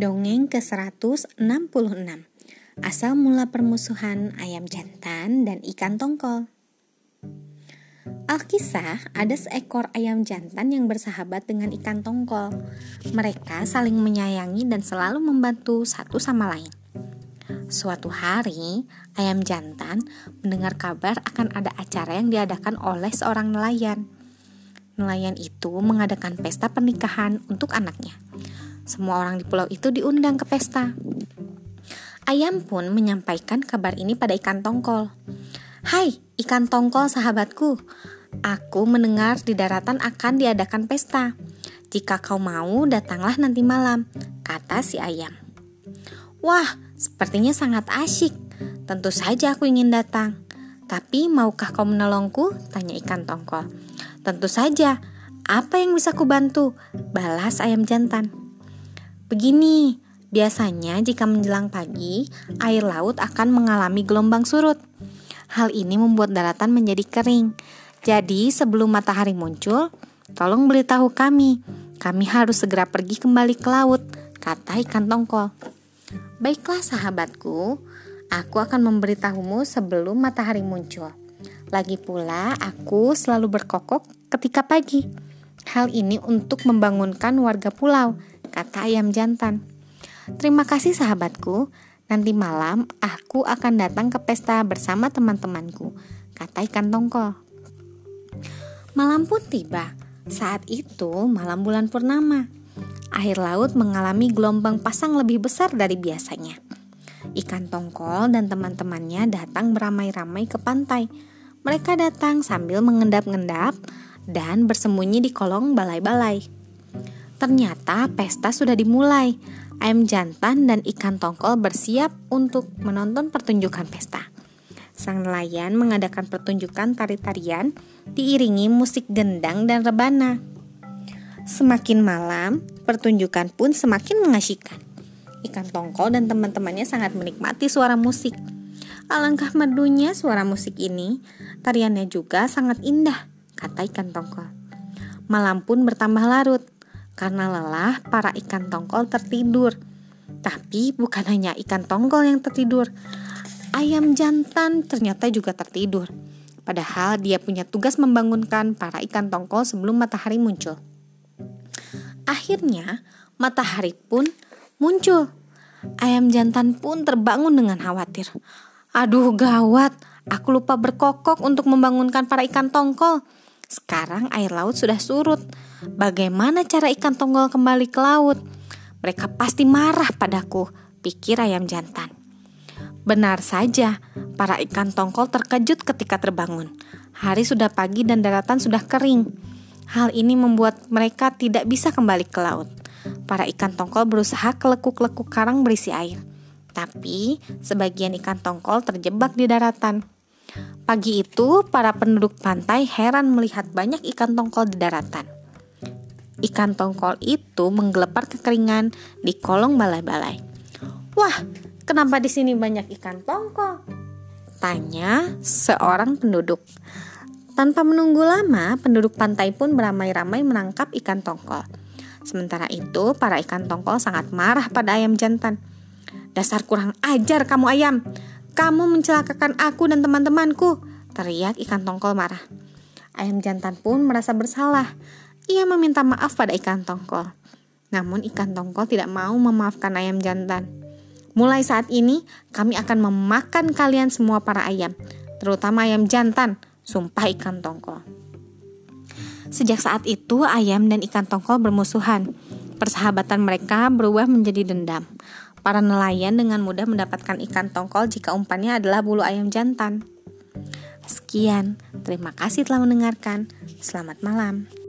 Dongeng ke-166 Asal mula permusuhan ayam jantan dan ikan tongkol Alkisah, ada seekor ayam jantan yang bersahabat dengan ikan tongkol. Mereka saling menyayangi dan selalu membantu satu sama lain. Suatu hari, ayam jantan mendengar kabar akan ada acara yang diadakan oleh seorang nelayan. Nelayan itu mengadakan pesta pernikahan untuk anaknya. Semua orang di pulau itu diundang ke pesta. Ayam pun menyampaikan kabar ini pada ikan tongkol. Hai, ikan tongkol sahabatku. Aku mendengar di daratan akan diadakan pesta. Jika kau mau, datanglah nanti malam, kata si ayam. Wah, sepertinya sangat asyik. Tentu saja aku ingin datang. Tapi maukah kau menolongku? Tanya ikan tongkol. Tentu saja. Apa yang bisa kubantu? Balas ayam jantan. Begini, biasanya jika menjelang pagi, air laut akan mengalami gelombang surut. Hal ini membuat daratan menjadi kering. Jadi, sebelum matahari muncul, tolong beritahu kami. Kami harus segera pergi kembali ke laut, kata ikan tongkol. Baiklah sahabatku, aku akan memberitahumu sebelum matahari muncul. Lagi pula, aku selalu berkokok ketika pagi. Hal ini untuk membangunkan warga pulau kata ayam jantan. Terima kasih sahabatku, nanti malam aku akan datang ke pesta bersama teman-temanku, kata ikan tongkol. Malam pun tiba, saat itu malam bulan purnama. Air laut mengalami gelombang pasang lebih besar dari biasanya. Ikan tongkol dan teman-temannya datang beramai-ramai ke pantai. Mereka datang sambil mengendap-endap dan bersembunyi di kolong balai-balai. Ternyata pesta sudah dimulai. Ayam jantan dan ikan tongkol bersiap untuk menonton pertunjukan pesta. Sang nelayan mengadakan pertunjukan tari-tarian diiringi musik gendang dan rebana. Semakin malam, pertunjukan pun semakin mengasyikkan. Ikan tongkol dan teman-temannya sangat menikmati suara musik. Alangkah merdunya suara musik ini, tariannya juga sangat indah, kata ikan tongkol. Malam pun bertambah larut. Karena lelah, para ikan tongkol tertidur. Tapi bukan hanya ikan tongkol yang tertidur. Ayam jantan ternyata juga tertidur. Padahal dia punya tugas membangunkan para ikan tongkol sebelum matahari muncul. Akhirnya, matahari pun muncul. Ayam jantan pun terbangun dengan khawatir. Aduh, gawat! Aku lupa berkokok untuk membangunkan para ikan tongkol. Sekarang air laut sudah surut. Bagaimana cara ikan tongkol kembali ke laut? Mereka pasti marah padaku, pikir ayam jantan. Benar saja, para ikan tongkol terkejut ketika terbangun. Hari sudah pagi dan daratan sudah kering. Hal ini membuat mereka tidak bisa kembali ke laut. Para ikan tongkol berusaha ke lekuk-lekuk karang berisi air. Tapi, sebagian ikan tongkol terjebak di daratan. Pagi itu, para penduduk pantai heran melihat banyak ikan tongkol di daratan. Ikan tongkol itu menggelepar kekeringan di kolong balai-balai. Wah, kenapa di sini banyak ikan tongkol? Tanya seorang penduduk. Tanpa menunggu lama, penduduk pantai pun beramai-ramai menangkap ikan tongkol. Sementara itu, para ikan tongkol sangat marah pada ayam jantan. Dasar kurang ajar kamu ayam, kamu mencelakakan aku dan teman-temanku, teriak ikan tongkol marah. Ayam jantan pun merasa bersalah. Ia meminta maaf pada ikan tongkol. Namun ikan tongkol tidak mau memaafkan ayam jantan. Mulai saat ini, kami akan memakan kalian semua para ayam, terutama ayam jantan, sumpah ikan tongkol. Sejak saat itu, ayam dan ikan tongkol bermusuhan. Persahabatan mereka berubah menjadi dendam. Para nelayan dengan mudah mendapatkan ikan tongkol jika umpannya adalah bulu ayam jantan. Sekian, terima kasih telah mendengarkan. Selamat malam.